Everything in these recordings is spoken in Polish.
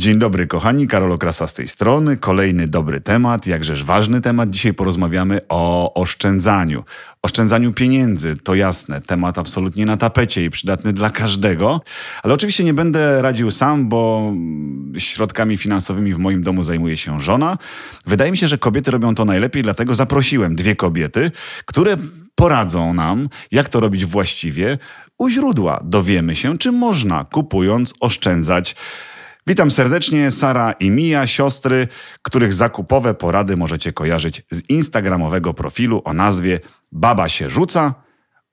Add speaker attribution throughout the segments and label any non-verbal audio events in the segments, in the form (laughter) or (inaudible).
Speaker 1: Dzień dobry kochani, Karol Okrasa z tej strony. Kolejny dobry temat, jakżeż ważny temat. Dzisiaj porozmawiamy o oszczędzaniu. Oszczędzaniu pieniędzy, to jasne, temat absolutnie na tapecie i przydatny dla każdego. Ale oczywiście nie będę radził sam, bo środkami finansowymi w moim domu zajmuje się żona. Wydaje mi się, że kobiety robią to najlepiej, dlatego zaprosiłem dwie kobiety, które poradzą nam, jak to robić właściwie. U źródła dowiemy się, czy można kupując oszczędzać. Witam serdecznie, Sara i Mija, siostry, których zakupowe porady możecie kojarzyć z instagramowego profilu o nazwie Baba się rzuca.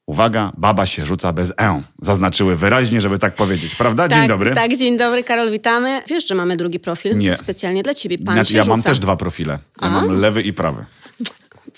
Speaker 1: Uwaga, baba się rzuca bez e. Zaznaczyły wyraźnie, żeby tak powiedzieć, prawda? Dzień
Speaker 2: tak,
Speaker 1: dobry.
Speaker 2: Tak, dzień dobry, Karol, witamy. Wiesz, że mamy drugi profil?
Speaker 1: Nie.
Speaker 2: Specjalnie dla ciebie. Pan
Speaker 1: Znaczy,
Speaker 2: się
Speaker 1: ja
Speaker 2: rzuca.
Speaker 1: mam też dwa profile. Ja
Speaker 2: A?
Speaker 1: mam lewy i prawy.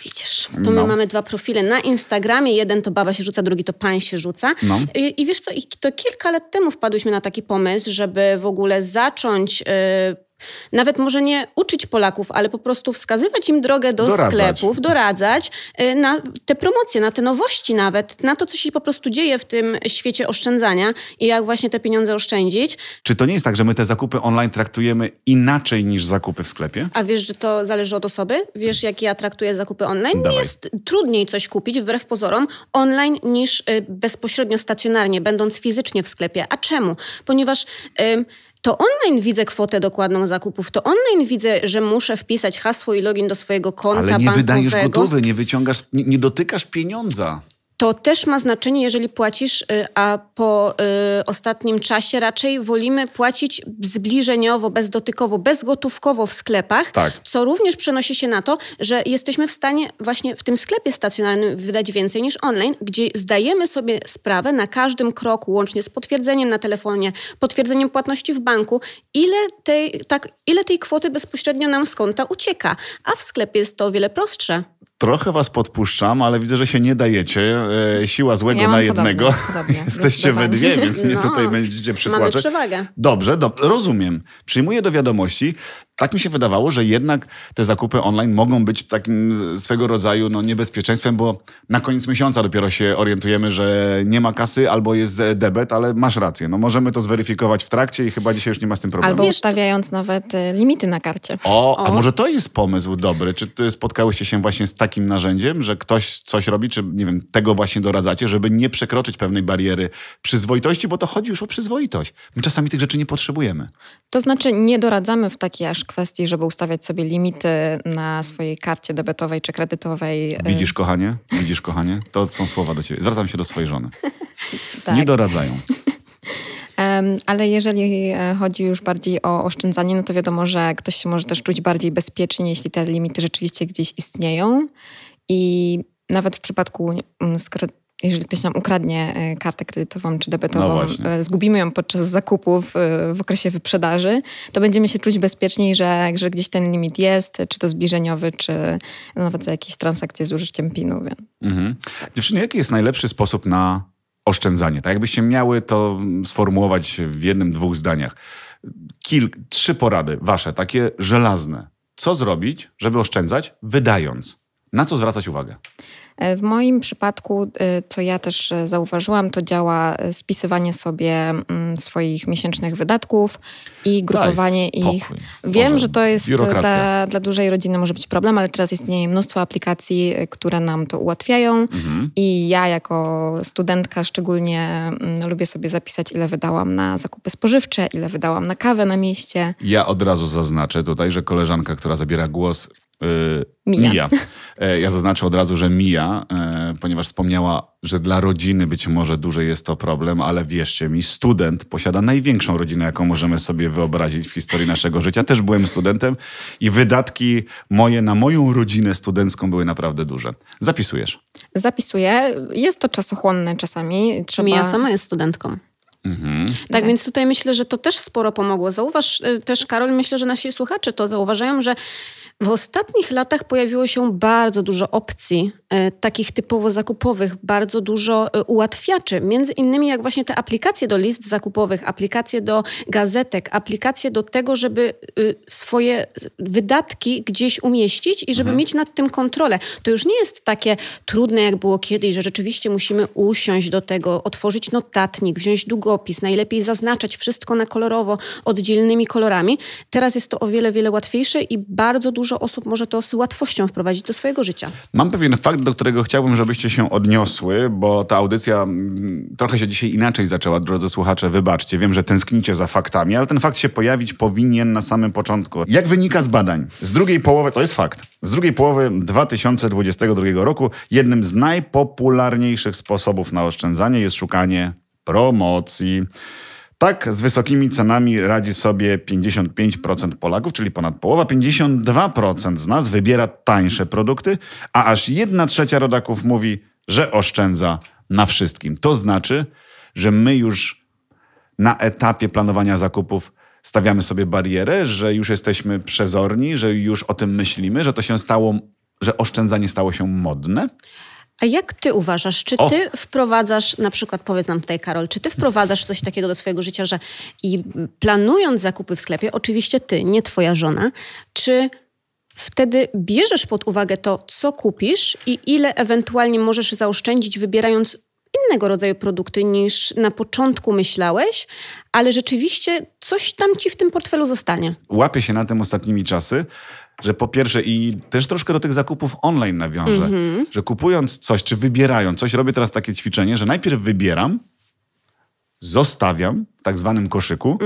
Speaker 2: Widzisz, to my
Speaker 1: No.
Speaker 2: mamy dwa profile na Instagramie. Jeden to baba się rzuca, drugi to pan się rzuca.
Speaker 1: No.
Speaker 2: I, I wiesz co, i to kilka lat temu wpadłyśmy na taki pomysł, żeby w ogóle zacząć... Yy, nawet może nie uczyć Polaków, ale po prostu wskazywać im drogę do
Speaker 1: Doradzać.
Speaker 2: sklepów, doradzać y, na te promocje, na te nowości nawet, na to, co się po prostu dzieje w tym świecie oszczędzania i jak właśnie te pieniądze oszczędzić.
Speaker 1: Czy to nie jest tak, że my te zakupy online traktujemy inaczej niż zakupy w sklepie?
Speaker 2: A wiesz, że to zależy od osoby? Wiesz, jak ja traktuję zakupy online?
Speaker 1: Dawaj.
Speaker 2: Jest trudniej coś kupić, wbrew pozorom, online niż y, bezpośrednio stacjonarnie, będąc fizycznie w sklepie. A czemu? Ponieważ to online widzę kwotę dokładną zakupów, to online widzę, że muszę wpisać hasło i login do swojego konta
Speaker 1: Ale nie
Speaker 2: bankowego.
Speaker 1: wydajesz gotowy, nie wyciągasz, nie, nie dotykasz pieniądza.
Speaker 2: To też ma znaczenie, jeżeli płacisz, y, a po y, ostatnim czasie raczej wolimy płacić zbliżeniowo, bezdotykowo, bezgotówkowo w sklepach,
Speaker 1: Tak.
Speaker 2: co również przenosi się na to, że jesteśmy w stanie właśnie w tym sklepie stacjonarnym wydać więcej niż online, gdzie zdajemy sobie sprawę na każdym kroku, łącznie z potwierdzeniem na telefonie, potwierdzeniem płatności w banku, ile tej, tak, ile tej kwoty bezpośrednio nam z konta ucieka, a w sklepie jest to o wiele prostsze.
Speaker 1: Trochę was podpuszczam, ale widzę, że się nie dajecie. E, siła złego
Speaker 3: Ja
Speaker 1: na jednego.
Speaker 3: podobnie, podobnie, (laughs)
Speaker 1: Jesteście we dwie, więc mnie
Speaker 2: No,
Speaker 1: tutaj będziecie
Speaker 2: Mamy
Speaker 1: przykładać.
Speaker 2: przewagę.
Speaker 1: Dobrze, do, rozumiem. Przyjmuję do wiadomości. Tak mi się wydawało, że jednak te zakupy online mogą być takim swego rodzaju no, niebezpieczeństwem, bo na koniec miesiąca dopiero się orientujemy, że nie ma kasy albo jest e, debet, ale masz rację. No, możemy to zweryfikować w trakcie i chyba dzisiaj już nie ma z tym problemu.
Speaker 3: Albo ustawiając nawet y, limity na karcie.
Speaker 1: O, a
Speaker 2: O.
Speaker 1: może to jest pomysł dobry? Czy ty spotkałyście się właśnie z takim narzędziem, że ktoś coś robi, czy nie wiem, tego właśnie doradzacie, żeby nie przekroczyć pewnej bariery przyzwoitości, bo to chodzi już o przyzwoitość. My czasami tych rzeczy nie potrzebujemy.
Speaker 3: To znaczy nie doradzamy w takiej aż kwestii, żeby ustawiać sobie limity na swojej karcie debetowej czy kredytowej. y,
Speaker 1: Widzisz, kochanie? Widzisz, kochanie? To są słowa do ciebie. Zwracam się do swojej żony. (laughs)
Speaker 3: tak.
Speaker 1: Nie doradzają.
Speaker 3: Ale jeżeli e, chodzi już bardziej o oszczędzanie, no to wiadomo, że ktoś się może też czuć bardziej bezpiecznie, jeśli te limity rzeczywiście gdzieś istnieją. I nawet w przypadku, mm, jeżeli ktoś nam ukradnie e, kartę kredytową czy
Speaker 1: No
Speaker 3: debetową,
Speaker 1: właśnie.
Speaker 3: e, zgubimy ją podczas zakupów w okresie wyprzedaży, to będziemy się czuć bezpieczniej, że, że gdzieś ten limit jest, czy to zbliżeniowy, czy nawet za jakieś transakcje z użyciem PIN-u.
Speaker 1: Mhm. Dziewczyny, jaki jest najlepszy sposób na oszczędzanie? Tak jakbyście miały to sformułować w jednym, dwóch zdaniach. Kilk, trzy porady wasze, takie żelazne. Co zrobić, żeby oszczędzać, wydając? Na co zwracać uwagę?
Speaker 3: E, W moim przypadku, e, co ja też e, zauważyłam, to działa spisywanie sobie mm, swoich miesięcznych wydatków i grupowanie
Speaker 1: spokój.
Speaker 3: ich. Wiem, że to jest dla, dla dużej rodziny może być problem, ale teraz istnieje mnóstwo aplikacji, które nam to ułatwiają.
Speaker 1: Mhm.
Speaker 3: I ja jako studentka szczególnie mm, lubię sobie zapisać, ile wydałam na zakupy spożywcze, ile wydałam na kawę na mieście.
Speaker 1: Ja od razu zaznaczę tutaj, że koleżanka, która zabiera głos,
Speaker 3: Mija.
Speaker 1: Mija. E, Ja zaznaczę od razu, że Mija, e, ponieważ wspomniała, że dla rodziny być może duży jest to problem, ale wierzcie mi, student posiada największą rodzinę, jaką możemy sobie wyobrazić w historii naszego życia. Też byłem studentem i wydatki moje na moją rodzinę studencką były naprawdę duże. Zapisujesz.
Speaker 3: Zapisuję. Jest to czasochłonne czasami. Trzeba...
Speaker 2: Mija sama jest studentką.
Speaker 1: Mhm.
Speaker 2: Tak,
Speaker 3: Tak.
Speaker 2: więc tutaj myślę, że to też sporo pomogło. Zauważ y, też, Karol, myślę, że nasi słuchacze to zauważają, że w ostatnich latach pojawiło się bardzo dużo opcji e, takich typowo zakupowych, bardzo dużo e, ułatwiaczy. Między innymi jak właśnie te aplikacje do list zakupowych, aplikacje do gazetek, aplikacje do tego, żeby y, swoje wydatki gdzieś umieścić i żeby mieć nad tym kontrolę. To już nie jest takie trudne, jak było kiedyś, że rzeczywiście musimy usiąść do tego, otworzyć notatnik, wziąć długo długopis, najlepiej zaznaczać wszystko na kolorowo, oddzielnymi kolorami. Teraz jest to o wiele, wiele łatwiejsze i bardzo dużo osób może to z łatwością wprowadzić do swojego życia.
Speaker 1: Mam pewien fakt, do którego chciałbym, żebyście się odniosły, bo ta audycja mm, trochę się dzisiaj inaczej zaczęła, drodzy słuchacze, wybaczcie. Wiem, że tęsknicie za faktami, ale ten fakt się pojawić powinien na samym początku. Jak wynika z badań, z drugiej połowy, to jest fakt, z drugiej połowy 2022 roku jednym z najpopularniejszych sposobów na oszczędzanie jest szukanie promocji. Tak, z wysokimi cenami radzi sobie 55% Polaków, czyli ponad połowa. 52% z nas wybiera tańsze produkty, a aż 1 trzecia rodaków mówi, że oszczędza na wszystkim. To znaczy, że my już na etapie planowania zakupów stawiamy sobie barierę, że już jesteśmy przezorni, że już o tym myślimy, że to się stało, że oszczędzanie stało się modne.
Speaker 2: A jak ty uważasz, czy
Speaker 1: O.
Speaker 2: ty wprowadzasz, na przykład powiedz nam tutaj Karol, czy ty wprowadzasz coś takiego do swojego życia, że i planując zakupy w sklepie, oczywiście ty, nie twoja żona, czy wtedy bierzesz pod uwagę to, co kupisz i ile ewentualnie możesz zaoszczędzić, wybierając innego rodzaju produkty niż na początku myślałeś, ale rzeczywiście coś tam ci w tym portfelu zostanie.
Speaker 1: łapię się na tym ostatnimi czasy, że po pierwsze i też troszkę do tych zakupów online nawiążę, że kupując coś, czy wybierając coś, robię teraz takie ćwiczenie, że najpierw wybieram, zostawiam w tak zwanym koszyku,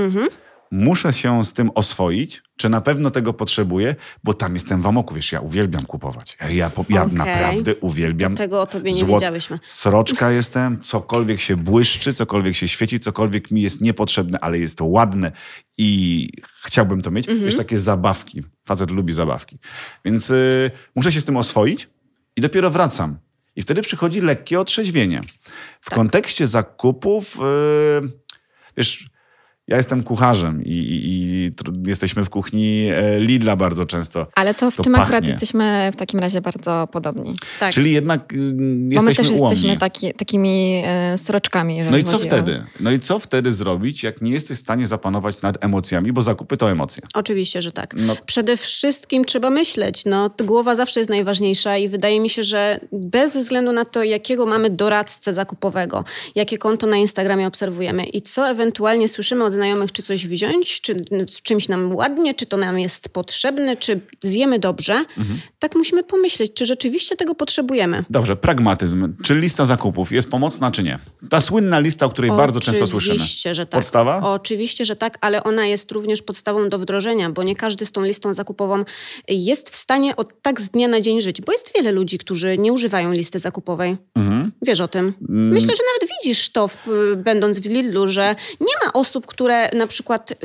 Speaker 1: muszę się z tym oswoić, czy na pewno tego potrzebuję, bo tam jestem w amoku, wiesz, ja uwielbiam kupować. Ja, ja, ja
Speaker 2: Okej.
Speaker 1: naprawdę uwielbiam.
Speaker 2: Tego o tobie nie
Speaker 1: złot-
Speaker 2: wiedziałyśmy.
Speaker 1: Sroczka jestem, cokolwiek się błyszczy, cokolwiek się świeci, cokolwiek mi jest niepotrzebne, ale jest to ładne i chciałbym to mieć. Wiesz, takie zabawki. Facet lubi zabawki. Więc y, muszę się z tym oswoić i dopiero wracam. I wtedy przychodzi lekkie otrzeźwienie. W kontekście zakupów, y, wiesz, ja jestem kucharzem i, i, i jesteśmy w kuchni e, Lidla bardzo często.
Speaker 3: Ale to w
Speaker 1: To
Speaker 3: tym akurat
Speaker 1: pachnie.
Speaker 3: jesteśmy w takim razie bardzo podobni.
Speaker 2: Tak.
Speaker 1: Czyli jednak y,
Speaker 3: Bo my
Speaker 1: jesteśmy
Speaker 3: też
Speaker 1: ułomni.
Speaker 3: jesteśmy taki, takimi e, sroczkami.
Speaker 1: No i co
Speaker 3: chodzi o-
Speaker 1: wtedy? No i co wtedy zrobić, jak nie jesteś w stanie zapanować nad emocjami, bo zakupy to emocje.
Speaker 2: Oczywiście, że tak.
Speaker 1: No.
Speaker 2: Przede wszystkim trzeba myśleć. No, głowa zawsze jest najważniejsza i wydaje mi się, że bez względu na to, jakiego mamy doradcę zakupowego, jakie konto na Instagramie obserwujemy i co ewentualnie słyszymy od znajomych, czy coś wziąć, czy czymś nam ładnie, czy to nam jest potrzebne, czy zjemy dobrze,
Speaker 1: Mhm.
Speaker 2: tak musimy pomyśleć, czy rzeczywiście tego potrzebujemy.
Speaker 1: Dobrze, pragmatyzm. Czy lista zakupów jest pomocna, czy nie? Ta słynna lista, o której bardzo często słyszymy.
Speaker 2: Oczywiście, że tak.
Speaker 1: Podstawa?
Speaker 2: Oczywiście, że tak, ale ona jest również podstawą do wdrożenia, bo nie każdy z tą listą zakupową jest w stanie od tak z dnia na dzień żyć, bo jest wiele ludzi, którzy nie używają listy zakupowej.
Speaker 1: Mhm.
Speaker 2: Wiesz o tym. Myślę, że nawet widzisz to, w, będąc w Lidlu, że nie ma osób, które na przykład y,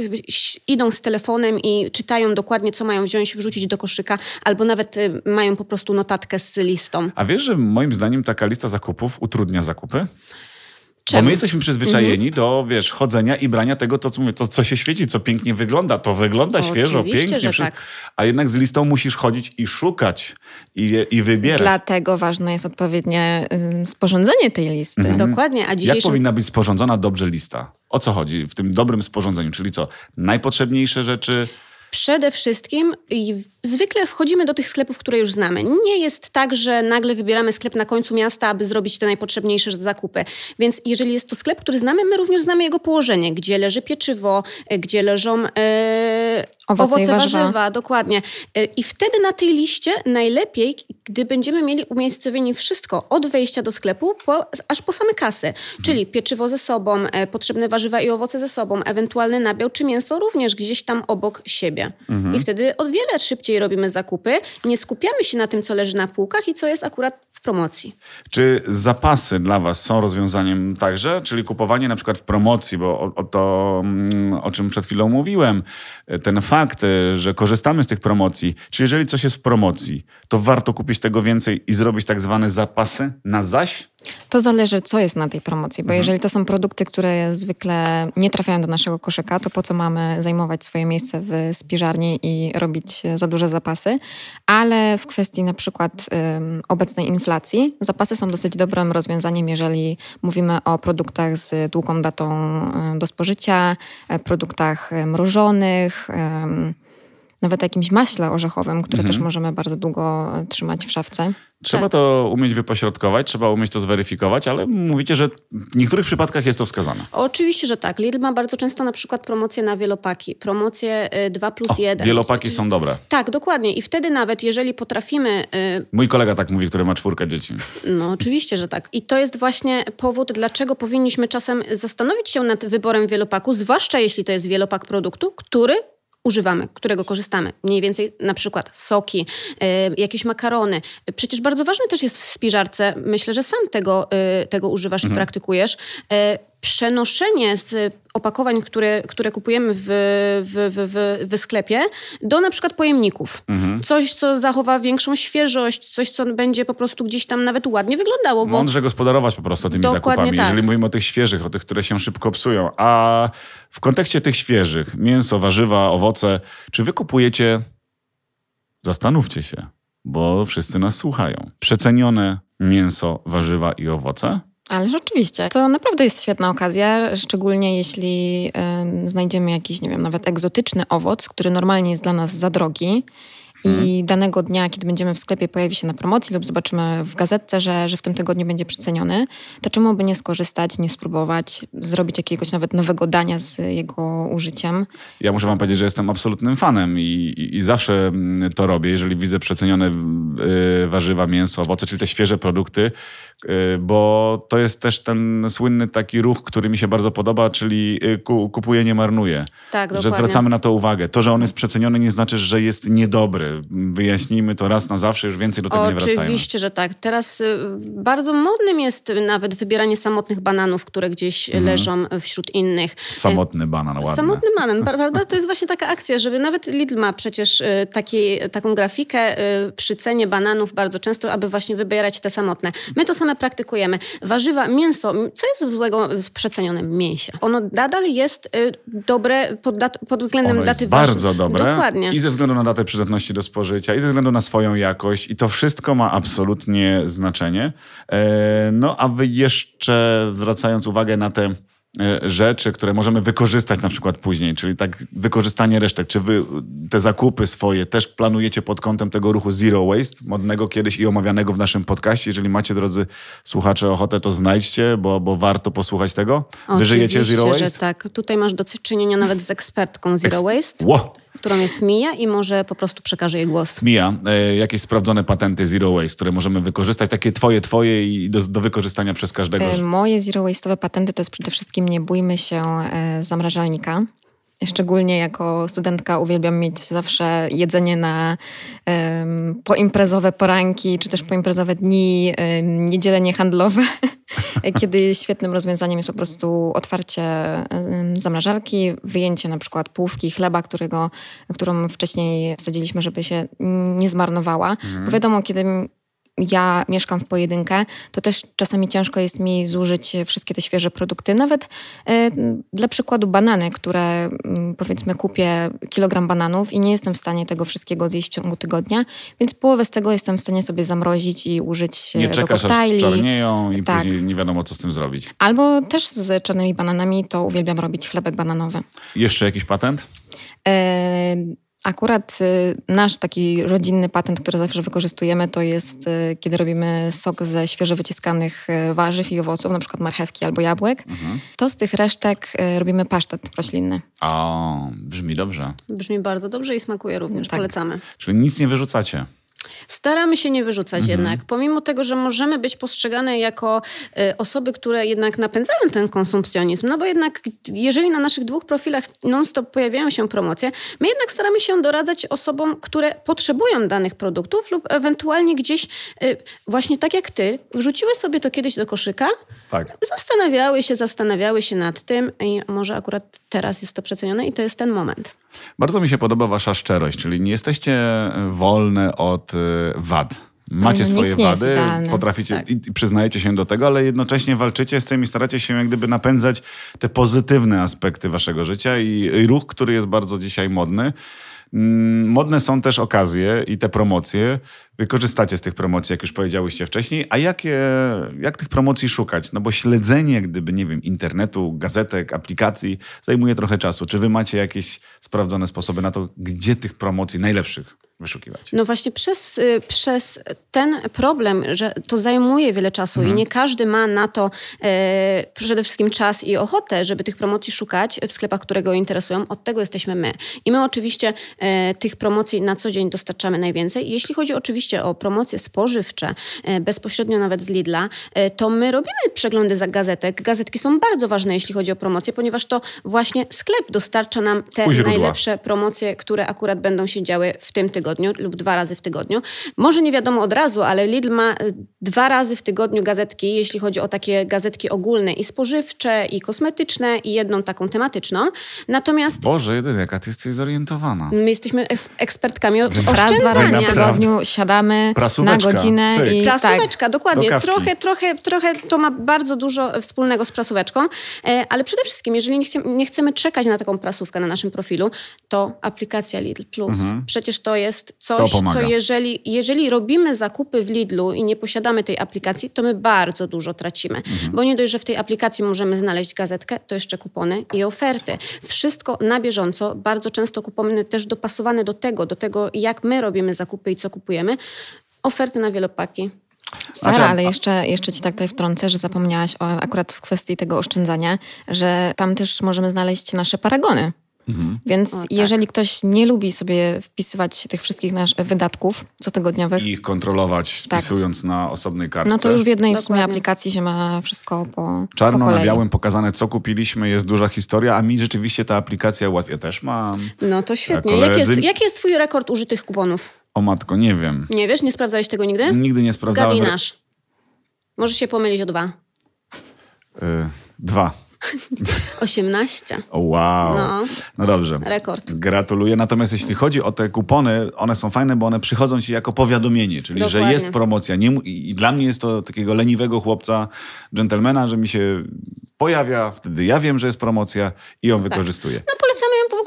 Speaker 2: idą z telefonem i czytają dokładnie, co mają wziąć, wrzucić do koszyka, albo nawet y, mają po prostu notatkę z listą.
Speaker 1: A wiesz, że moim zdaniem taka lista zakupów utrudnia zakupy? Bo
Speaker 2: Czemu?
Speaker 1: my jesteśmy przyzwyczajeni do, wiesz, chodzenia i brania tego, to co, mówię, to, co się świeci, co pięknie wygląda. To wygląda świeżo,
Speaker 2: Oczywiście,
Speaker 1: pięknie.
Speaker 2: że
Speaker 1: wszystko.
Speaker 2: tak.
Speaker 1: A jednak z listą musisz chodzić i szukać i, i wybierać.
Speaker 3: Dlatego ważne jest odpowiednie y, sporządzenie tej listy.
Speaker 1: Mhm.
Speaker 2: Dokładnie, a
Speaker 1: Jak
Speaker 2: dzisiejszym...
Speaker 1: powinna być sporządzona dobrze lista? O co chodzi w tym dobrym sporządzeniu? Czyli co? Najpotrzebniejsze rzeczy,
Speaker 2: Przede wszystkim i zwykle wchodzimy do tych sklepów, które już znamy. Nie jest tak, że nagle wybieramy sklep na końcu miasta, aby zrobić te najpotrzebniejsze zakupy. Więc jeżeli jest to sklep, który znamy, my również znamy jego położenie, gdzie leży pieczywo, e, gdzie leżą e,
Speaker 3: Owoce
Speaker 2: owoce,
Speaker 3: i warzywa.
Speaker 2: warzywa. dokładnie. E, I wtedy na tej liście najlepiej, gdy będziemy mieli umiejscowieni wszystko od wejścia do sklepu po, aż po same kasy. Czyli pieczywo ze sobą, e, potrzebne warzywa i owoce ze sobą, ewentualny nabiał czy mięso również gdzieś tam obok siebie. I wtedy o wiele szybciej robimy zakupy. Nie skupiamy się na tym, co leży na półkach i co jest akurat w promocji.
Speaker 1: Czy zapasy dla Was są rozwiązaniem także? Czyli kupowanie na przykład w promocji, bo o, o to, mm, o czym przed chwilą mówiłem, ten fakt, e, że korzystamy z tych promocji, czy jeżeli coś jest w promocji, to warto kupić tego więcej i zrobić tak zwane zapasy na zaś?
Speaker 3: To zależy, co jest na tej promocji,
Speaker 1: Mhm.
Speaker 3: bo jeżeli to są produkty, które zwykle nie trafiają do naszego koszyka, to po co mamy zajmować swoje miejsce w spiżarni i robić za duże zapasy? Ale w kwestii na przykład ym, obecnej inflacji, zapasy są dosyć dobrym rozwiązaniem, jeżeli mówimy o produktach z długą datą y, do spożycia, e, produktach e, mrożonych, ym, nawet jakimś maśle orzechowym, które mhm. też możemy bardzo długo e, trzymać w szafce.
Speaker 1: Trzeba tak. to umieć wypośrodkować, trzeba umieć to zweryfikować, ale mówicie, że w niektórych przypadkach jest to wskazane.
Speaker 2: Oczywiście, że tak. Lidl ma bardzo często na przykład promocje na wielopaki, promocje 2 y, plus o, 1.
Speaker 1: Wielopaki są dobre.
Speaker 2: Tak, dokładnie. I wtedy nawet, jeżeli potrafimy...
Speaker 1: Yy... Mój kolega tak mówi, który ma czwórkę dzieci.
Speaker 2: No, (laughs) oczywiście, że tak. I to jest właśnie powód, dlaczego powinniśmy czasem zastanowić się nad wyborem wielopaku, zwłaszcza jeśli to jest wielopak produktu, który używamy, którego korzystamy. Mniej więcej na przykład soki, y, jakieś makarony. Przecież bardzo ważne też jest w spiżarce, myślę, że sam tego, y, tego używasz mhm. i praktykujesz, y, przenoszenie z opakowań, które, które kupujemy w, w, w, w, sklepie, do na przykład pojemników. Mhm. Coś, co zachowa większą świeżość, coś, co będzie po prostu gdzieś tam nawet ładnie wyglądało.
Speaker 1: Bo... Mądrze gospodarować po prostu tymi Dokładnie zakupami, tak. jeżeli mówimy o tych świeżych, o tych, które się szybko psują. A w kontekście tych świeżych, mięso, warzywa, owoce, czy wy kupujecie, zastanówcie się, bo wszyscy nas słuchają, przecenione mięso, warzywa i owoce?
Speaker 3: Ale rzeczywiście, to naprawdę jest świetna okazja, szczególnie jeśli um, znajdziemy jakiś, nie wiem, nawet egzotyczny owoc, który normalnie jest dla nas za drogi i mhm. danego dnia, kiedy będziemy w sklepie, pojawi się na promocji lub zobaczymy w gazetce, że, że w tym tygodniu będzie przeceniony, to czemu by nie skorzystać, nie spróbować, zrobić jakiegoś nawet nowego dania z jego użyciem?
Speaker 1: Ja muszę wam powiedzieć, że jestem absolutnym fanem i, i, i zawsze mm, to robię, jeżeli widzę przecenione y, warzywa, mięso, owoce, czyli te świeże produkty, y, bo to jest też ten słynny taki ruch, który mi się bardzo podoba, czyli y, kupuję, nie marnuję.
Speaker 2: Tak,
Speaker 1: dokładnie. Że zwracamy na to uwagę. To, że on jest przeceniony nie znaczy, że jest niedobry wyjaśnijmy to raz na zawsze, już więcej do tego
Speaker 2: Oczywiście,
Speaker 1: nie wracajmy.
Speaker 2: Oczywiście, że tak. Teraz y, bardzo modnym jest nawet wybieranie samotnych bananów, które gdzieś mhm. leżą wśród innych.
Speaker 1: Samotny banan, ładne.
Speaker 2: Samotny banan, prawda? To jest właśnie taka akcja, żeby nawet Lidl ma przecież y, taki, taką grafikę y, przy cenie bananów bardzo często, aby właśnie wybierać te samotne. My to same praktykujemy. Warzywa, mięso, co jest złego w przecenionym mięsie? Ono nadal jest dobre pod, dat, pod względem
Speaker 1: ono
Speaker 2: daty
Speaker 1: jest bardzo dobre. Dokładnie. I ze względu na datę przydatności do spożycia i ze względu na swoją jakość i to wszystko ma absolutnie znaczenie. E, no a wy jeszcze zwracając uwagę na te e, rzeczy, które możemy wykorzystać na przykład później, czyli tak wykorzystanie resztek. Czy wy te zakupy swoje też planujecie pod kątem tego ruchu Zero Waste, modnego kiedyś i omawianego w naszym podcaście? Jeżeli macie, drodzy słuchacze, ochotę, to znajdźcie, bo, bo warto posłuchać tego. Wy żyjecie Zero Waste?
Speaker 2: że tak. Tutaj masz do czynienia nawet z ekspertką Zero Waste. Wow którą jest Mija i może po prostu przekaże jej głos.
Speaker 1: Mija, e, jakieś sprawdzone patenty Zero Waste, które możemy wykorzystać, takie twoje, twoje i do, do wykorzystania przez każdego? E,
Speaker 3: moje Zero Waste'owe patenty to jest przede wszystkim nie bójmy się e, zamrażalnika. Szczególnie jako studentka uwielbiam mieć zawsze jedzenie na um, poimprezowe poranki, czy też poimprezowe dni, um, niedzielenie handlowe, (laughs) kiedy świetnym rozwiązaniem jest po prostu otwarcie um, zamrażarki, wyjęcie na przykład półki chleba, którego, którą wcześniej wsadziliśmy, żeby się nie zmarnowała. Mhm. Bo wiadomo, kiedy ja mieszkam w pojedynkę, to też czasami ciężko jest mi zużyć wszystkie te świeże produkty. Nawet y, dla przykładu banany, które y, powiedzmy kupię kilogram bananów i nie jestem w stanie tego wszystkiego zjeść w ciągu tygodnia, więc połowę z tego jestem w stanie sobie zamrozić i użyć
Speaker 1: nie do czekasz, koktajli. aż czarnieją i tak. później nie wiadomo, co z tym zrobić.
Speaker 3: Albo też z czarnymi bananami to uwielbiam robić chlebek bananowy.
Speaker 1: Jeszcze jakiś patent?
Speaker 3: Y Akurat y, nasz taki rodzinny patent, który zawsze wykorzystujemy, to jest y, kiedy robimy sok ze świeżo wyciskanych y, warzyw i owoców, na przykład marchewki albo jabłek. Mhm. To z tych resztek robimy pasztet roślinny.
Speaker 1: O, brzmi dobrze.
Speaker 2: Brzmi bardzo dobrze i smakuje również. Tak. Polecamy.
Speaker 1: Czyli nic nie wyrzucacie.
Speaker 2: Staramy się nie wyrzucać mhm. jednak, pomimo tego, że możemy być postrzegane jako y, osoby, które jednak napędzają ten konsumpcjonizm, no bo jednak jeżeli na naszych dwóch profilach non-stop pojawiają się promocje, my jednak staramy się doradzać osobom, które potrzebują danych produktów lub ewentualnie gdzieś y, właśnie tak jak ty, wrzuciły sobie to kiedyś do koszyka, tak. zastanawiały się, zastanawiały się nad tym i może akurat teraz jest to przecenione i to jest ten moment.
Speaker 1: Bardzo mi się podoba wasza szczerość, czyli nie jesteście wolne od y, wad. Macie no, swoje wady, potraficie tak. i przyznajecie się do tego, ale jednocześnie walczycie z tym i staracie się jak gdyby napędzać te pozytywne aspekty waszego życia i, i ruch, który jest bardzo dzisiaj modny. Mm, modne są też okazje i te promocje. Korzystacie z tych promocji, jak już powiedziałyście wcześniej. A jakie, jak tych promocji szukać? No bo śledzenie, gdyby, nie wiem, internetu, gazetek, aplikacji zajmuje trochę czasu. Czy wy macie jakieś sprawdzone sposoby na to, gdzie tych promocji najlepszych wyszukiwać?
Speaker 2: No właśnie przez, y, przez ten problem, że to zajmuje wiele czasu mhm. i nie każdy ma na to e, przede wszystkim czas i ochotę, żeby tych promocji szukać w sklepach, które go interesują. Od tego jesteśmy my. I my oczywiście e, tych promocji na co dzień dostarczamy najwięcej. Jeśli chodzi oczywiście o promocje spożywcze, e, bezpośrednio nawet z Lidla, e, to my robimy przeglądy za gazetek. Gazetki są bardzo ważne, jeśli chodzi o promocje, ponieważ to właśnie sklep dostarcza nam te najlepsze promocje, które akurat będą się działy w tym tygodniu lub dwa razy w tygodniu. Może nie wiadomo od razu, ale Lidl ma y, dwa razy w tygodniu gazetki, jeśli chodzi o takie gazetki ogólne i spożywcze, i kosmetyczne, i jedną taką tematyczną. Natomiast...
Speaker 1: Boże, jeden, jaka ty jesteś zorientowana.
Speaker 2: My jesteśmy ekspertkami od
Speaker 3: Raz, dwa razy w tygodniu siadamy na godzinę
Speaker 2: Cyk. i Prasóweczka, tak. dokładnie. Trochę, trochę, trochę to ma bardzo dużo wspólnego z prasóweczką, e, ale przede wszystkim, jeżeli nie, chcie, nie chcemy czekać na taką prasówkę na naszym profilu, to aplikacja Lidl Plus. Mhm. Przecież to jest coś, co jeżeli, jeżeli robimy zakupy w Lidlu i nie posiadamy tej aplikacji, to my bardzo dużo tracimy. Mhm. Bo nie dość, że w tej aplikacji możemy znaleźć gazetkę, to jeszcze kupony i oferty. Wszystko na bieżąco, bardzo często kupony też dopasowane do tego, do tego jak my robimy zakupy i co kupujemy. Oferty na wielopaki.
Speaker 3: Sara, ale jeszcze, jeszcze ci tak tutaj wtrącę, że zapomniałaś o, akurat w kwestii tego oszczędzania, że tam też możemy znaleźć nasze paragony. Mhm. Więc o, tak. jeżeli ktoś nie lubi sobie wpisywać tych wszystkich nasz, wydatków cotygodniowych.
Speaker 1: I ich kontrolować, tak. spisując tak. na osobnej kartce.
Speaker 3: No to już w jednej w sumie aplikacji się ma wszystko po
Speaker 1: Czarno
Speaker 3: po
Speaker 1: na białym pokazane, co kupiliśmy, jest duża historia, a mi rzeczywiście ta aplikacja ułatwia. Ja też mam.
Speaker 2: No to świetnie. Jaki jest, jaki jest twój rekord użytych kuponów?
Speaker 1: O matko, nie wiem.
Speaker 2: Nie wiesz? Nie sprawdzałeś tego nigdy?
Speaker 1: Nigdy nie sprawdzałem.
Speaker 2: Zgadnij nasz. Możesz się pomylić o dwa.
Speaker 1: Y dwa. (laughs)
Speaker 2: 18.
Speaker 1: Wow. No. no dobrze.
Speaker 2: Rekord.
Speaker 1: Gratuluję. Natomiast jeśli chodzi o te kupony, one są fajne, bo one przychodzą ci jako powiadomienie, czyli Dokładnie. że jest promocja. Nie, I dla mnie jest to takiego leniwego chłopca, dżentelmena, że mi się pojawia, wtedy ja wiem, że jest promocja i ją tak. wykorzystuję.
Speaker 2: No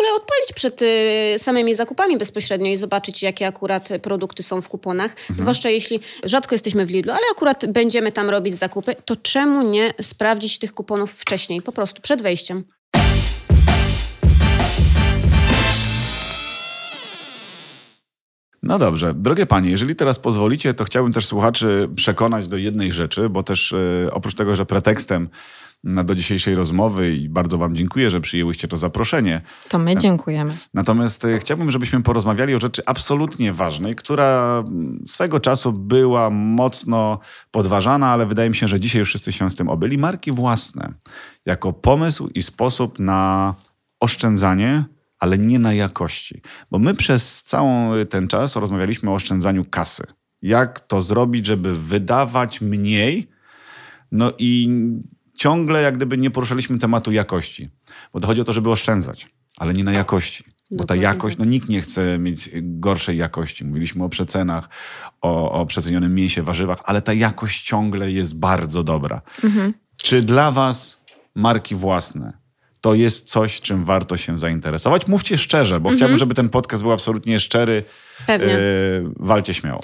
Speaker 2: ogóle odpalić przed y, samymi zakupami bezpośrednio i zobaczyć, jakie akurat produkty są w kuponach. Mhm. Zwłaszcza jeśli rzadko jesteśmy w Lidlu, ale akurat będziemy tam robić zakupy, to czemu nie sprawdzić tych kuponów wcześniej, po prostu przed wejściem.
Speaker 1: No dobrze. Drogie panie, jeżeli teraz pozwolicie, to chciałbym też słuchaczy przekonać do jednej rzeczy, bo też yy, oprócz tego, że pretekstem do dzisiejszej rozmowy i bardzo Wam dziękuję, że przyjęłyście to zaproszenie.
Speaker 3: To my dziękujemy.
Speaker 1: Natomiast e, chciałbym, żebyśmy porozmawiali o rzeczy absolutnie ważnej, która swego czasu była mocno podważana, ale wydaje mi się, że dzisiaj już wszyscy się z tym obyli. Marki własne jako pomysł i sposób na oszczędzanie ale nie na jakości. Bo my przez cały ten czas rozmawialiśmy o oszczędzaniu kasy. Jak to zrobić, żeby wydawać mniej, no i ciągle jak gdyby nie poruszaliśmy tematu jakości. Bo to chodzi o to, żeby oszczędzać, ale nie na jakości. Bo ta jakość, no nikt nie chce mieć gorszej jakości. Mówiliśmy o przecenach, o, o przecenionym mięsie, warzywach, ale ta jakość ciągle jest bardzo dobra. Mhm. Czy dla was marki własne to jest coś, czym warto się zainteresować? Mówcie szczerze, bo mhm. chciałbym, żeby ten podcast był absolutnie szczery.
Speaker 2: Pewnie.
Speaker 1: Yy, walcie śmiało.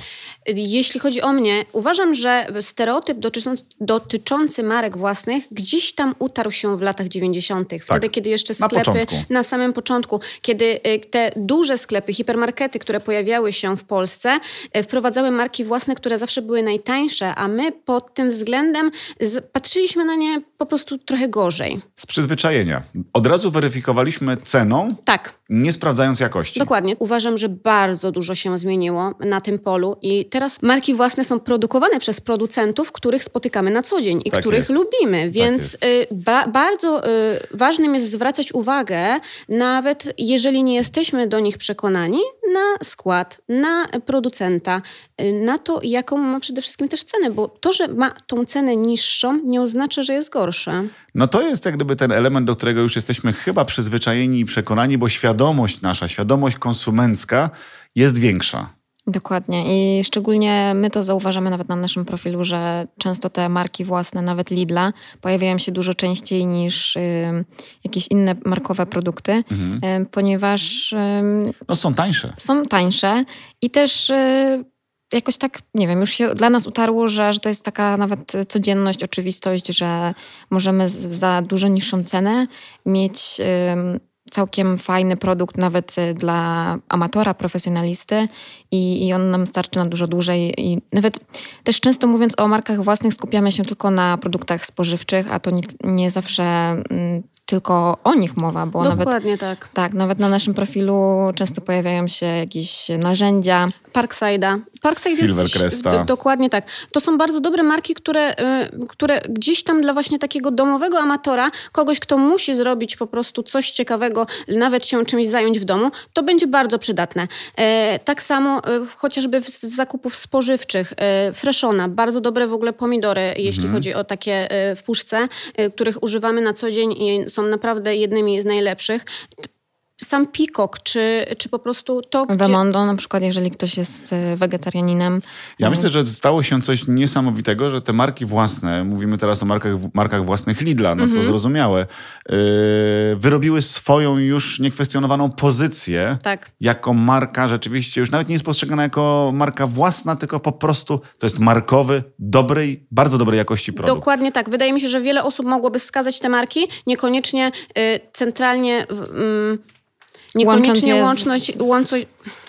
Speaker 2: Jeśli chodzi o mnie, uważam, że stereotyp dotyczący, dotyczący marek własnych gdzieś tam utarł się w latach 90. Wtedy, tak. kiedy jeszcze sklepy
Speaker 1: na,
Speaker 2: na, samym początku, kiedy y, te duże sklepy, hipermarkety, które pojawiały się w Polsce, y, wprowadzały marki własne, które zawsze były najtańsze, a my pod tym względem patrzyliśmy na nie po prostu trochę gorzej.
Speaker 1: Z przyzwyczajenia. Od razu weryfikowaliśmy ceną,
Speaker 2: tak.
Speaker 1: nie sprawdzając jakości.
Speaker 2: Dokładnie. Uważam, że bardzo dużo się zmieniło na tym polu i teraz marki własne są produkowane przez producentów, których spotykamy na co dzień i tak których jest. lubimy, tak więc tak ba bardzo y, ważnym jest zwracać uwagę, nawet jeżeli nie jesteśmy do nich przekonani, na skład, na producenta, y, na to, jaką ma przede wszystkim też cenę, bo to, że ma tą cenę niższą, nie oznacza, że jest gorsza.
Speaker 1: No to jest jak gdyby ten element, do którego już jesteśmy chyba przyzwyczajeni i przekonani, bo świadomość nasza, świadomość konsumencka jest większa.
Speaker 3: Dokładnie i szczególnie my to zauważamy nawet na naszym profilu, że często te marki własne, nawet Lidla, pojawiają się dużo częściej niż y, jakieś inne markowe produkty, y, ponieważ y,
Speaker 1: No są tańsze.
Speaker 3: są tańsze i też y, jakoś tak, nie wiem, już się dla nas utarło, że, że to jest taka nawet codzienność, oczywistość, że możemy za dużo niższą cenę mieć całkiem fajny produkt nawet y, dla amatora, profesjonalisty i, i on nam starczy na dużo dłużej. I nawet też często mówiąc o markach własnych skupiamy się tylko na produktach spożywczych, a to nie, nie zawsze mm, tylko o nich mowa, bo nawet
Speaker 2: Dokładnie tak.
Speaker 3: tak, nawet na naszym profilu często pojawiają się jakieś narzędzia.
Speaker 2: Parkside'a. Parkside
Speaker 1: Silvercresta.
Speaker 2: jest... do- Dokładnie tak. To są bardzo dobre marki, które, y, które gdzieś tam dla właśnie takiego domowego amatora, kogoś, kto musi zrobić po prostu coś ciekawego, nawet się czymś zająć w domu, to będzie bardzo przydatne. E, tak samo e, chociażby z zakupów spożywczych. E, Freshona, bardzo dobre w ogóle pomidory, jeśli chodzi o takie e, w puszce, których używamy na co dzień i są naprawdę jednymi z najlepszych. Sam pikok, czy, czy po prostu to, gdzie...
Speaker 3: Wemondo na przykład, jeżeli ktoś jest y, wegetarianinem.
Speaker 1: Ja myślę, że stało się coś niesamowitego, że te marki własne, mówimy teraz o markach, markach własnych Lidla, no co zrozumiałe, yy, wyrobiły swoją już niekwestionowaną pozycję
Speaker 2: Tak.
Speaker 1: jako marka rzeczywiście, już nawet nie jest postrzegana jako marka własna, tylko po prostu to jest markowy, dobrej, bardzo dobrej jakości produkt.
Speaker 2: Dokładnie tak. Wydaje mi się, że wiele osób mogłoby wskazać te marki, niekoniecznie y, centralnie, y, niekoniecznie
Speaker 3: Łącząc je z-
Speaker 2: łącząc,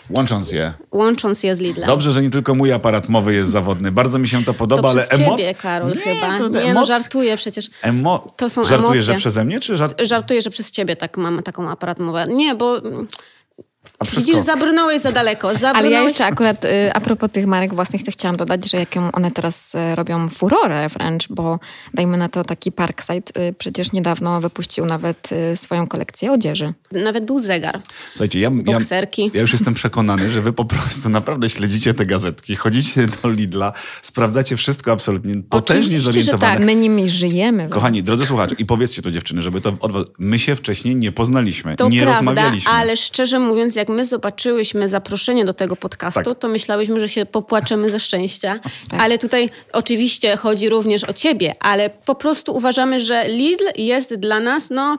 Speaker 2: łącząc,
Speaker 1: je.
Speaker 2: łącząc je z Lidlem.
Speaker 1: Dobrze, że nie tylko mój aparat mowy jest zawodny. Bardzo mi się to podoba,
Speaker 2: to
Speaker 1: ale emoc...
Speaker 2: ciebie, Karol, chyba.
Speaker 1: to
Speaker 2: nie, no
Speaker 1: emoc-
Speaker 2: żartuję przecież.
Speaker 1: Emo...
Speaker 2: To są
Speaker 1: Żartujesz,
Speaker 2: emocje.
Speaker 1: że przeze mnie, czy żart...
Speaker 2: Żartuję, że przez ciebie tak mam taką aparat mowę. Nie, bo widzisz, zabrnąłeś za daleko. Zabrnąłeś...
Speaker 3: Ale ja jeszcze akurat y, a propos tych marek własnych, to chciałam dodać, że jaką one teraz y, robią furorę wręcz, bo dajmy na to taki Parkside y, przecież niedawno wypuścił nawet y, swoją kolekcję odzieży.
Speaker 2: Nawet był zegar.
Speaker 1: Słuchajcie, ja, ja, ja już jestem przekonany, że wy po prostu naprawdę śledzicie te gazetki, chodzicie do Lidla, sprawdzacie wszystko absolutnie potężnie zorientowane.
Speaker 2: tak.
Speaker 3: My nimi żyjemy.
Speaker 1: Kochani, drodzy słuchacze, i powiedzcie to dziewczyny, żeby to od was... My się wcześniej nie poznaliśmy,
Speaker 2: To
Speaker 1: nie
Speaker 2: prawda,
Speaker 1: rozmawialiśmy.
Speaker 2: ale szczerze mówiąc, jak my zobaczyłyśmy zaproszenie do tego podcastu,
Speaker 1: Tak.
Speaker 2: to myślałyśmy, że się popłaczemy ze szczęścia. (laughs) Ale tutaj oczywiście chodzi również o ciebie, ale po prostu uważamy, że Lidl jest dla nas, no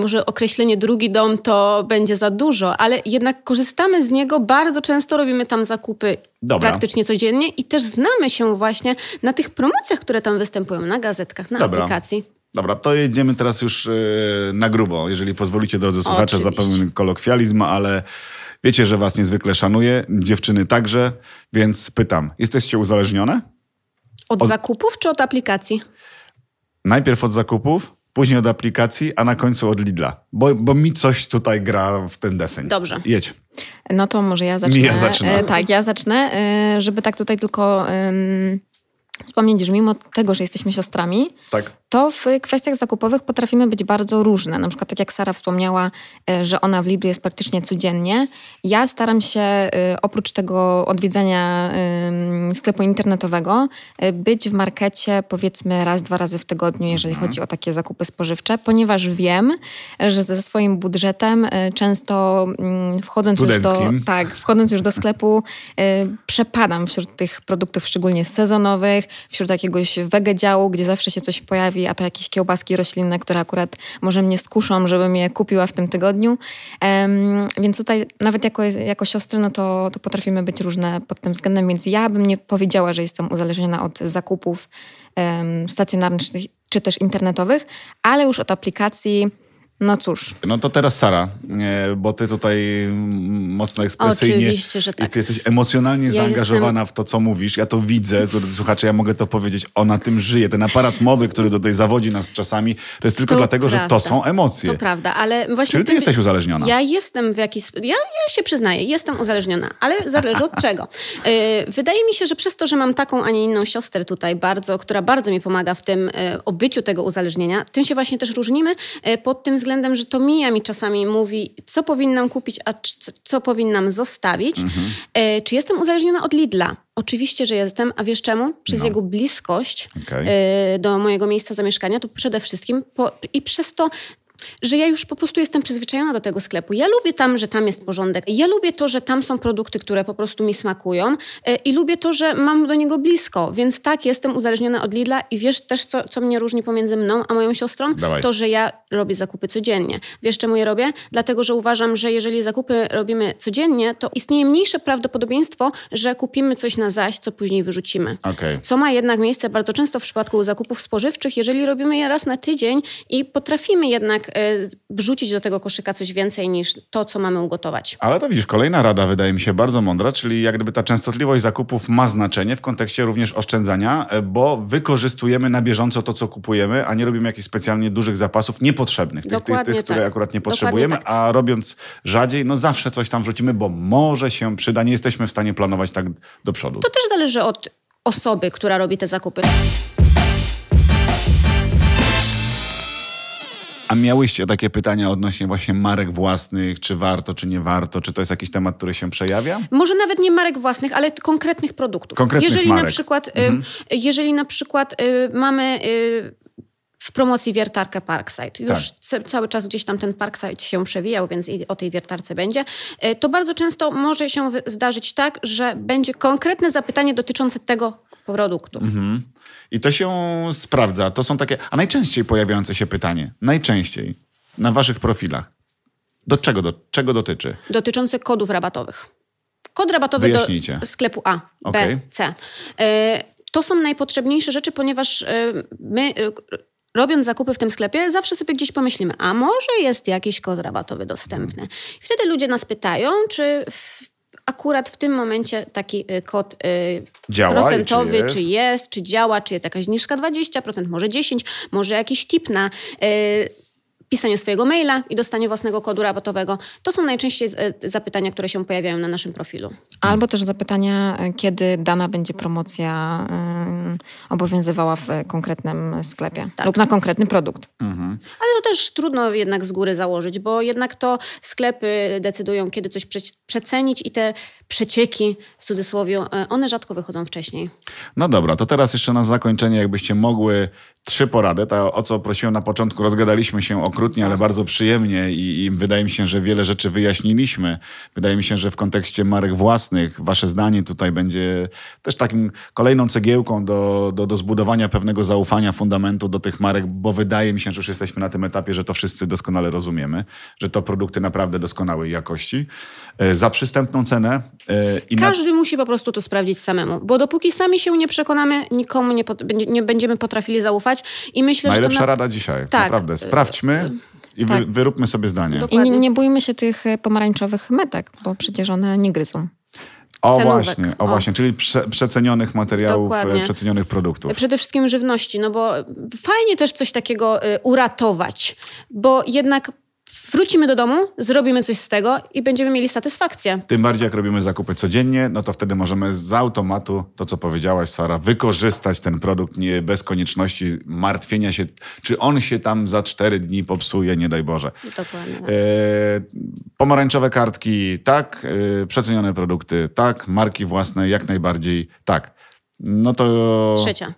Speaker 2: może określenie drugi dom to będzie za dużo, ale jednak korzystamy z niego, bardzo często robimy tam zakupy
Speaker 1: Dobra.
Speaker 2: praktycznie codziennie i też znamy się właśnie na tych promocjach, które tam występują, na gazetkach, na
Speaker 1: Dobra.
Speaker 2: aplikacji.
Speaker 1: Dobra, to jedziemy teraz już e, na grubo, jeżeli pozwolicie, drodzy słuchacze, za pewien kolokwializm, ale wiecie, że was niezwykle szanuję, dziewczyny także, więc pytam, jesteście uzależnione?
Speaker 2: Od,
Speaker 1: Od-
Speaker 2: zakupów czy od aplikacji?
Speaker 1: Najpierw od zakupów, później od aplikacji, a na końcu od Lidla, bo, bo mi coś tutaj gra w ten deseń.
Speaker 2: Dobrze.
Speaker 1: Jedź.
Speaker 3: No to może ja zacznę.
Speaker 1: Mija zaczyna.
Speaker 3: E, tak, ja zacznę, e, żeby tak tutaj tylko wspomnieć, że mimo tego, że jesteśmy siostrami,
Speaker 1: Tak.
Speaker 3: To w kwestiach zakupowych potrafimy być bardzo różne. Na przykład tak jak Sara wspomniała, e, że ona w Lidlu jest praktycznie codziennie. Ja staram się e, oprócz tego odwiedzania sklepu internetowowego e, być w markecie powiedzmy raz, dwa razy w tygodniu, jeżeli
Speaker 1: Mhm.
Speaker 3: chodzi o takie zakupy spożywcze, ponieważ wiem, że ze swoim budżetem często mm, wchodząc już do, tak, wchodząc już do sklepu przepadam wśród tych produktów szczególnie sezonowych, wśród jakiegoś wegedziału, gdzie zawsze się coś pojawi, a to jakieś kiełbaski roślinne, które akurat może mnie skuszą, żebym je kupiła w tym tygodniu. Em, więc tutaj nawet jako, jako siostry, no to, to potrafimy być różne pod tym względem, więc ja bym nie powiedziała, że jestem uzależniona od zakupów em, stacjonarnych czy też internetowych, ale już od aplikacji, no cóż,
Speaker 1: No to teraz Sara, e, bo ty tutaj mocno ekspresyjnie
Speaker 2: Oczywiście, że tak.
Speaker 1: i ty jesteś emocjonalnie
Speaker 2: Ja
Speaker 1: zaangażowana w to, co mówisz. Ja to widzę, słuchacze, ja mogę to powiedzieć. Ona tym żyje. Ten aparat mowy, który tutaj zawodzi nas czasami, to jest tylko
Speaker 2: To
Speaker 1: dlatego, że to
Speaker 2: prawda.
Speaker 1: są emocje.
Speaker 2: To prawda, ale właśnie...
Speaker 1: Czyli ty jesteś uzależniona.
Speaker 2: Ja jestem w jakiś... Ja, ja się przyznaję, jestem uzależniona, ale zależy od (laughs) czego. Yy, Wydaje mi się, że przez to, że mam taką, a nie inną siostrę tutaj bardzo, która bardzo mi pomaga w tym yy, obyciu tego uzależnienia, tym się właśnie też różnimy yy, pod tym względem, że to Mija mi czasami mówi, co powinnam kupić, a c- co powinnam zostawić.
Speaker 1: Mhm.
Speaker 2: Yy, Czy jestem uzależniona od Lidla? Oczywiście, że jestem, a wiesz czemu? Przez
Speaker 1: No.
Speaker 2: jego bliskość
Speaker 1: Okej.
Speaker 2: yy, do mojego miejsca zamieszkania, to przede wszystkim po, i przez to że ja już po prostu jestem przyzwyczajona do tego sklepu. Ja lubię tam, że tam jest porządek. Ja lubię to, że tam są produkty, które po prostu mi smakują e, i lubię to, że mam do niego blisko. Więc tak, jestem uzależniona od Lidla i wiesz też, co, co mnie różni pomiędzy mną a moją siostrą?
Speaker 1: Dawaj.
Speaker 2: To, że ja robię zakupy codziennie. Wiesz, czemu je robię? Dlatego, że uważam, że jeżeli zakupy robimy codziennie, to istnieje mniejsze prawdopodobieństwo, że kupimy coś na zaś, co później wyrzucimy.
Speaker 1: Okej.
Speaker 2: Co ma jednak miejsce bardzo często w przypadku zakupów spożywczych, jeżeli robimy je raz na tydzień i potrafimy jednak wrzucić do tego koszyka coś więcej niż to, co mamy ugotować.
Speaker 1: Ale to widzisz, kolejna rada wydaje mi się bardzo mądra, czyli jak gdyby ta częstotliwość zakupów ma znaczenie w kontekście również oszczędzania, e, bo wykorzystujemy na bieżąco to, co kupujemy, a nie robimy jakichś specjalnie dużych zapasów niepotrzebnych, tych, tych, tych które
Speaker 2: tak.
Speaker 1: akurat nie potrzebujemy,
Speaker 2: tak.
Speaker 1: a robiąc rzadziej, no zawsze coś tam wrzucimy, bo może się przyda, nie jesteśmy w stanie planować tak do przodu.
Speaker 2: To też zależy od osoby, która robi te zakupy.
Speaker 1: A miałyście takie pytania odnośnie właśnie marek własnych, czy warto, czy nie warto, czy to jest jakiś temat, który się przejawia?
Speaker 2: Może nawet nie marek własnych, ale konkretnych produktów.
Speaker 1: Konkretnych
Speaker 2: jeżeli
Speaker 1: marek.
Speaker 2: na przykład, y, jeżeli na przykład y, mamy y, w promocji wiertarkę Parkside, już
Speaker 1: Tak.
Speaker 2: ca- cały czas gdzieś tam ten Parkside się przewijał, więc i o tej wiertarce będzie, to bardzo często może się zdarzyć tak, że będzie konkretne zapytanie dotyczące tego produktu.
Speaker 1: I to się sprawdza. To są takie. A najczęściej pojawiające się pytanie, najczęściej na waszych profilach. Do czego, do czego dotyczy?
Speaker 2: dotyczące kodów rabatowych. Kod rabatowy
Speaker 1: Wyjaśnijcie.
Speaker 2: do sklepu A,
Speaker 1: Okej.
Speaker 2: B, C. E, To są najpotrzebniejsze rzeczy, ponieważ e, my e, robiąc zakupy w tym sklepie, zawsze sobie gdzieś pomyślimy, a może jest jakiś kod rabatowy dostępny. I wtedy ludzie nas pytają, czy w, akurat w tym momencie taki e, kod e,
Speaker 1: Działa i czy
Speaker 2: procentowy,
Speaker 1: jest?
Speaker 2: czy jest, czy działa, czy jest jakaś zniżka 20%, może 10%, może jakiś tip na e, pisanie swojego maila i dostanie własnego kodu rabatowego. To są najczęściej e, zapytania, które się pojawiają na naszym profilu.
Speaker 3: Albo też zapytania, e, kiedy dana będzie promocja obowiązywała w konkretnym sklepie
Speaker 2: Tak.
Speaker 3: lub na konkretny produkt.
Speaker 2: Ale to też trudno jednak z góry założyć, bo jednak to sklepy decydują, kiedy coś prze- przecenić i te przecieki, w cudzysłowie, e, one rzadko wychodzą wcześniej.
Speaker 1: No dobra, to teraz jeszcze na zakończenie, jakbyście mogły trzy porady. To, o co prosiłem na początku, rozgadaliśmy się okrutnie, ale bardzo przyjemnie i, i wydaje mi się, że wiele rzeczy wyjaśniliśmy. Wydaje mi się, że w kontekście marek własnych wasze zdanie tutaj będzie też takim kolejną cegiełką do, do, do zbudowania pewnego zaufania, fundamentu do tych marek, bo wydaje mi się, że już jesteśmy na tym etapie, że to wszyscy doskonale rozumiemy, że to produkty naprawdę doskonałej jakości, e, za przystępną cenę e, i na
Speaker 2: Każdy musi po prostu to sprawdzić samemu, bo dopóki sami się nie przekonamy, nikomu nie, nie będziemy potrafili zaufać i myślę,
Speaker 1: Najlepsza
Speaker 2: że to na...
Speaker 1: rada dzisiaj.
Speaker 2: Tak.
Speaker 1: Naprawdę. Sprawdźmy i wy,
Speaker 3: Tak.
Speaker 1: wyróbmy sobie zdanie.
Speaker 2: Dok-
Speaker 3: I nie,
Speaker 2: Dokładnie.
Speaker 3: nie bójmy się tych e, pomarańczowych metek, bo przecież one nie gryzą.
Speaker 1: O
Speaker 2: cenówek.
Speaker 1: właśnie, o
Speaker 2: O.
Speaker 1: właśnie, czyli prze, przecenionych materiałów,
Speaker 2: Dokładnie.
Speaker 1: e, przecenionych produktów.
Speaker 2: Przede wszystkim żywności, no bo fajnie też coś takiego uratować, bo jednak wrócimy do domu, zrobimy coś z tego i będziemy mieli satysfakcję.
Speaker 1: Tym bardziej jak robimy zakupy codziennie, no to wtedy możemy z automatu, to co powiedziałaś Sara, wykorzystać ten produkt nie, bez konieczności martwienia się, czy on się tam za cztery dni popsuje, nie daj Boże.
Speaker 2: Dokładnie.
Speaker 1: E, pomarańczowe kartki, tak. E, przecenione produkty, tak. Marki własne, jak najbardziej, tak. No to...
Speaker 2: Trzecia.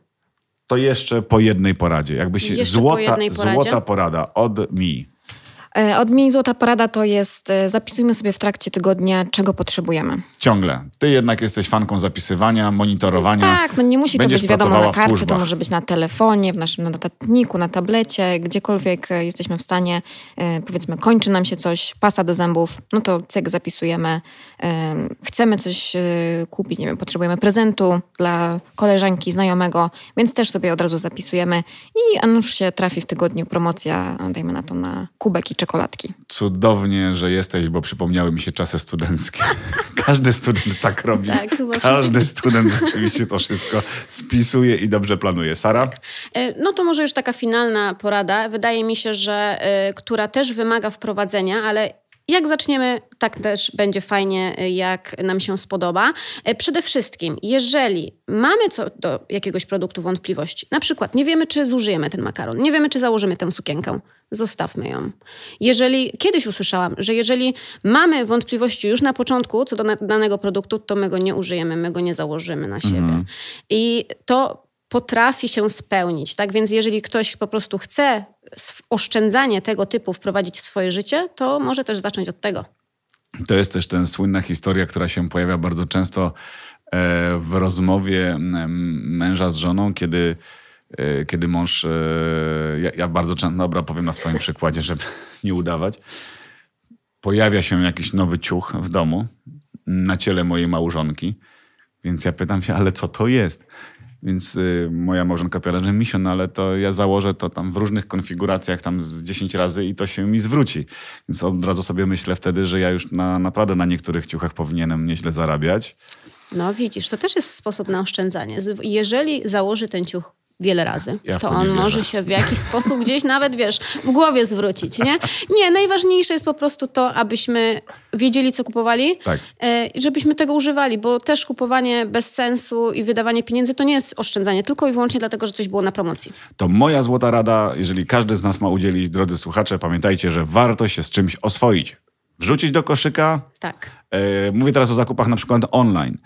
Speaker 1: To jeszcze po jednej poradzie. Jakbyście
Speaker 2: Jeszcze po
Speaker 1: złota,
Speaker 2: jednej poradzie?
Speaker 1: złota porada od mi.
Speaker 3: E, Od mnie złota porada to jest e, zapisujmy sobie w trakcie tygodnia, czego potrzebujemy.
Speaker 1: Ciągle. Ty jednak jesteś fanką zapisywania, monitorowania.
Speaker 3: Tak, no nie musi to
Speaker 1: Będziesz
Speaker 3: być wiadomo na kartce, to może być na telefonie, w naszym notatniku, na tablecie, gdziekolwiek e, jesteśmy w stanie, powiedzmy kończy nam się coś, pasta do zębów, no to cyk zapisujemy. Chcemy coś kupić, nie wiem, potrzebujemy prezentu dla koleżanki, znajomego, więc też sobie od razu zapisujemy i a nuż się trafi w tygodniu promocja, dajmy na to na kubek i czekoladki.
Speaker 1: Cudownie, że jesteś, bo przypomniały mi się czasy studenckie. (laughs) Każdy student tak robi.
Speaker 2: Tak,
Speaker 1: Każdy student rzeczywiście to wszystko spisuje i dobrze planuje. Sara?
Speaker 2: E, No to może już taka finalna porada. Wydaje mi się, że e, która też wymaga wprowadzenia, ale jak zaczniemy, tak też będzie fajnie, e, jak nam się spodoba. E, Przede wszystkim, jeżeli mamy co do jakiegoś produktu wątpliwości, na przykład nie wiemy, czy zużyjemy ten makaron, nie wiemy, czy założymy tę sukienkę, zostawmy ją. Jeżeli kiedyś usłyszałam, że jeżeli mamy wątpliwości już na początku co do danego produktu, to my go nie użyjemy, my go nie założymy na siebie. I to potrafi się spełnić. Tak więc jeżeli ktoś po prostu chce oszczędzanie tego typu wprowadzić w swoje życie, to może też zacząć od tego.
Speaker 1: To jest też ten słynna historia, która się pojawia bardzo często e, w rozmowie męża z żoną, kiedy, e, kiedy mąż, e, ja, ja bardzo często, dobra, powiem na swoim przykładzie, żeby (laughs) nie udawać, pojawia się jakiś nowy ciuch w domu na ciele mojej małżonki, więc ja pytam się, ale co to jest? Więc y, moja małżonka powiedziała, że misio, no ale to ja założę to tam w różnych konfiguracjach tam z 10 razy i to się mi zwróci. Więc od razu sobie myślę wtedy, że ja już na, naprawdę na niektórych ciuchach powinienem nieźle zarabiać.
Speaker 2: No widzisz, to też jest sposób na oszczędzanie. Jeżeli założy ten ciuch wiele razy. Ja to, to on może się w jakiś sposób gdzieś nawet, wiesz, w głowie zwrócić, nie? Nie, najważniejsze jest po prostu to, abyśmy wiedzieli, co kupowali tak. E, i żebyśmy tego używali, bo też kupowanie bez sensu i wydawanie pieniędzy to nie jest oszczędzanie, tylko i wyłącznie dlatego, że coś było na promocji.
Speaker 1: To moja złota rada, jeżeli każdy z nas ma udzielić, drodzy słuchacze, pamiętajcie, że warto się z czymś oswoić. Wrzucić do koszyka.
Speaker 2: Tak.
Speaker 1: E, mówię teraz o zakupach na przykład online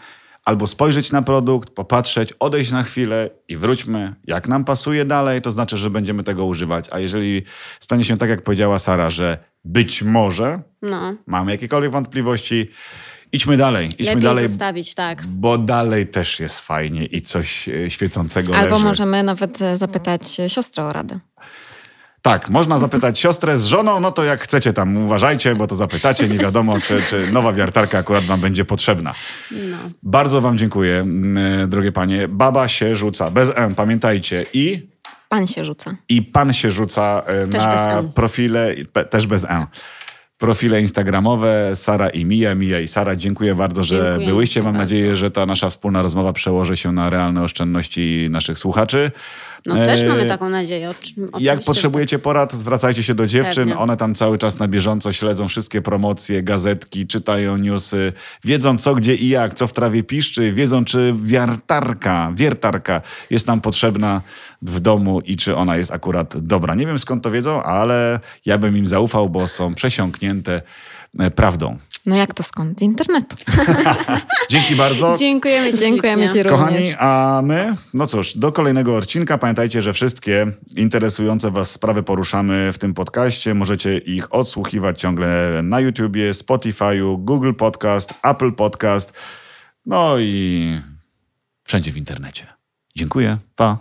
Speaker 1: albo spojrzeć na produkt, popatrzeć, odejść na chwilę i wróćmy. Jak nam pasuje dalej, to znaczy, że będziemy tego używać. A jeżeli stanie się tak, jak powiedziała Sara, że być może no. mamy jakiekolwiek wątpliwości, idźmy dalej. Idźmy
Speaker 2: Lepiej
Speaker 1: dalej,
Speaker 2: zostawić, tak.
Speaker 1: Bo dalej też jest fajnie i coś e, świecącego
Speaker 3: Albo
Speaker 1: leży.
Speaker 3: możemy nawet e, zapytać siostrę o radę.
Speaker 1: Tak, można zapytać siostrę z żoną, no to jak chcecie tam, uważajcie, bo to zapytacie, nie wiadomo, czy, czy nowa wiartarka akurat wam będzie potrzebna. No. Bardzo wam dziękuję, drogie panie. Baba się rzuca, bez M, pamiętajcie. I...
Speaker 3: Pan się rzuca.
Speaker 1: I pan się rzuca też na profile, też bez M profile instagramowe Sara i Mija, Mija i Sara. Dziękuję bardzo, że Dziękuję byłyście. Mam bardzo. nadzieję, że ta nasza wspólna rozmowa przełoży się na realne oszczędności naszych słuchaczy.
Speaker 2: No też mamy e, taką nadzieję.
Speaker 1: Jak potrzebujecie porad, zwracajcie się do dziewczyn. Pewnie. One tam cały czas na bieżąco śledzą wszystkie promocje, gazetki, czytają newsy, wiedzą co, gdzie i jak, co w trawie piszczy, wiedzą czy wiertarka, wiertarka jest nam potrzebna w domu i czy ona jest akurat dobra. Nie wiem skąd to wiedzą, ale ja bym im zaufał, bo są przesiąknięte e, prawdą.
Speaker 3: No jak to skąd? Z internetu. (laughs)
Speaker 1: Dzięki bardzo.
Speaker 2: Dziękujemy Ci
Speaker 3: Dziękujemy Ci również.
Speaker 1: Kochani, a my, no cóż, do kolejnego odcinka. Pamiętajcie, że wszystkie interesujące Was sprawy poruszamy w tym podcaście. Możecie ich odsłuchiwać ciągle na YouTubie, Spotify'u, Google Podcast, Apple Podcast, no i wszędzie w internecie. Dziękuję. Pa.